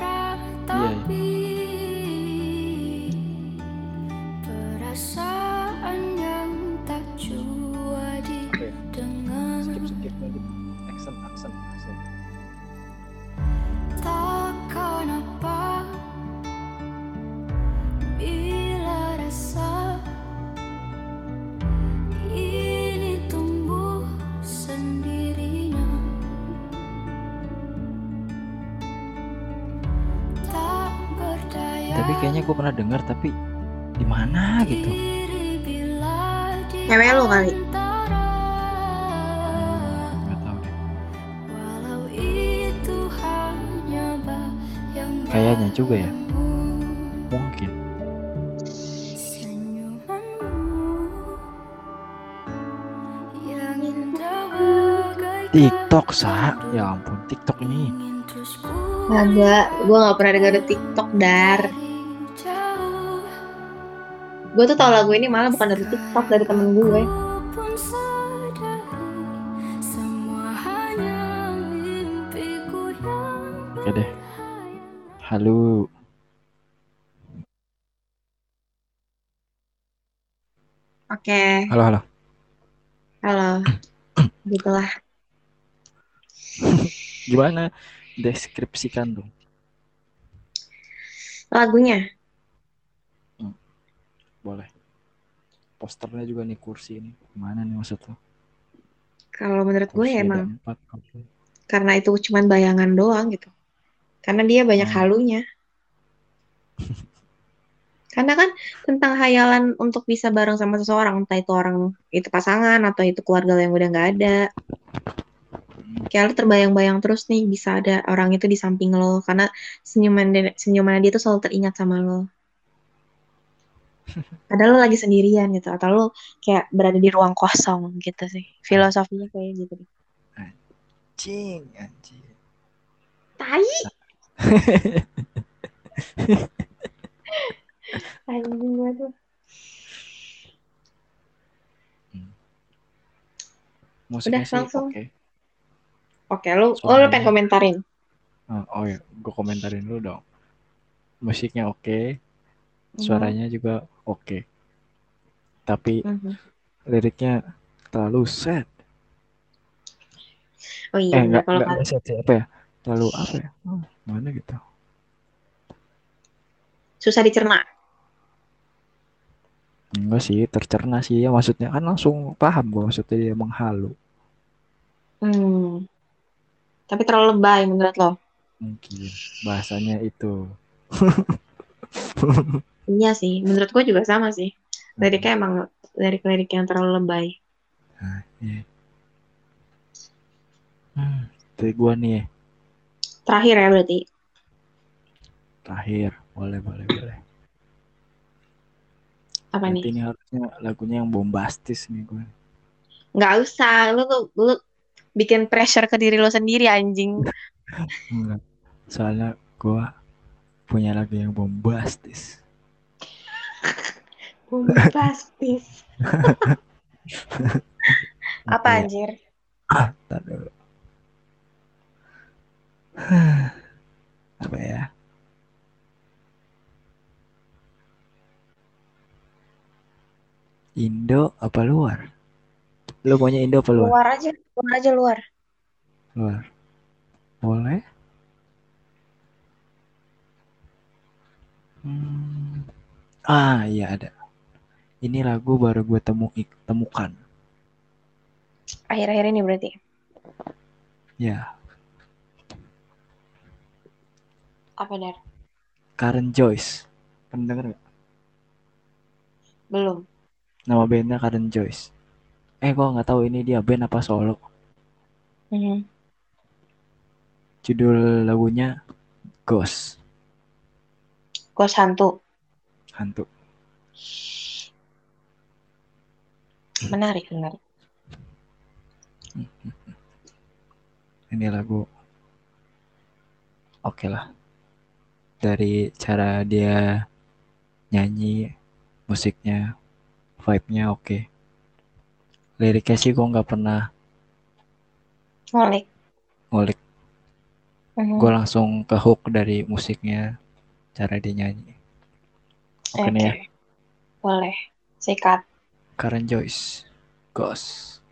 Juga ya. Mungkin. TikTok, Sa. Ya ampun, TikTok ini. Agak, gue gak pernah denger TikTok, Dar. Gue tuh tau lagu ini malah bukan dari TikTok, dari temen gue. Halo. Oke, Halo, halo. halo. Gitulah. Gimana? Deskripsikan dong. Lagunya. Boleh. Posternya juga nih kursi ini. Mana nih maksud lo? Kalau menurut gue Kursi ya ada emang empat. Karena itu cuman bayangan doang gitu. Karena dia banyak Hmm. halunya. Karena kan tentang hayalan untuk bisa bareng sama seseorang, entah itu orang itu pasangan atau itu keluarga yang udah nggak ada. Kayak lo terbayang-bayang terus nih bisa ada orang itu di samping lo karena senyuman dia, senyuman dia tuh selalu teringat sama lo. Padahal lo lagi sendirian gitu atau lo kayak berada di ruang kosong gitu sih. Filosofinya kayak gitu. Anjing, anjing. Tai. Anjing gue tuh. Musiknya Udah, sih langsung. oke. Oke, lo, lo, lo Suaranya. pengen komentarin. Oh, oh ya, gue komentarin dulu dong. Musiknya oke, Mhm. suaranya juga oke. Tapi Mhm. liriknya terlalu sad. Oh iya, eh, enggak, kalau enggak kata- sad apa ya? Terlalu apa ya? Oh, mana gitu. susah dicerna. Enggak sih, tercerna sih ya maksudnya kan langsung paham gue maksudnya dia menghalu. Hmm. Tapi terlalu lebay menurut lo. Mungkin bahasanya itu. Iya sih, menurut gue juga sama sih. Liriknya emang lirik-lirik yang terlalu lebay. Iya. Hmm, gua nih ya. Terakhir ya berarti. Terakhir, boleh boleh boleh. Apa nih? ini harusnya lagunya yang bombastis nih gue. Nggak usah, lu tuh lu bikin pressure ke diri lo sendiri anjing. Enggak. Soalnya gua punya lagu yang bombastis. Bombastis. Apa anjir? Ntar dulu. Apa ya? Indo apa luar? Lu maunya Indo apa luar? Luar aja, luar aja luar. Luar. Boleh. Hmm. Ah, iya ada. Ini lagu baru gue temu temukan. Akhir-akhir ini berarti. Ya, Apa dar? Karen Joyce. Pernah denger nggak? Belum. Nama bandnya Karen Joyce. Eh, gua nggak tahu ini dia band apa solo. Mhm. Judul lagunya Ghost, Ghost hantu. hantu. Menarik, menarik. Ini lagu oke lah. Dari cara dia nyanyi, musiknya, vibe-nya oke. Liriknya sih gua nggak pernah Ngulik. ngulik. Mhm. Gue langsung ke hook dari musiknya, cara dia nyanyi. Oke nih ya. Oke. Boleh. Sikat. Karen Joyce, Ghost.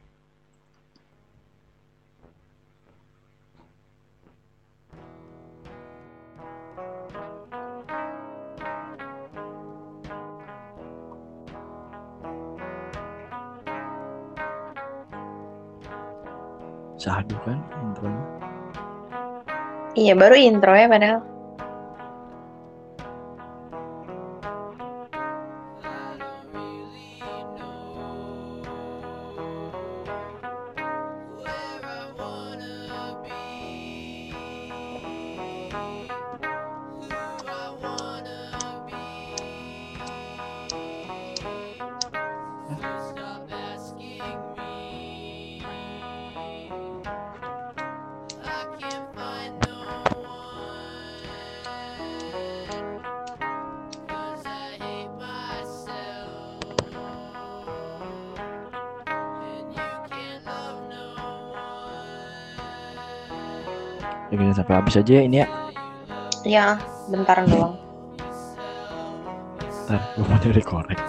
Sahdu kan intronya. Iya, baru intro ya padahal. Habis aja ya ini ya. Ya, bentar doang. Ntar gue mau nyari korek.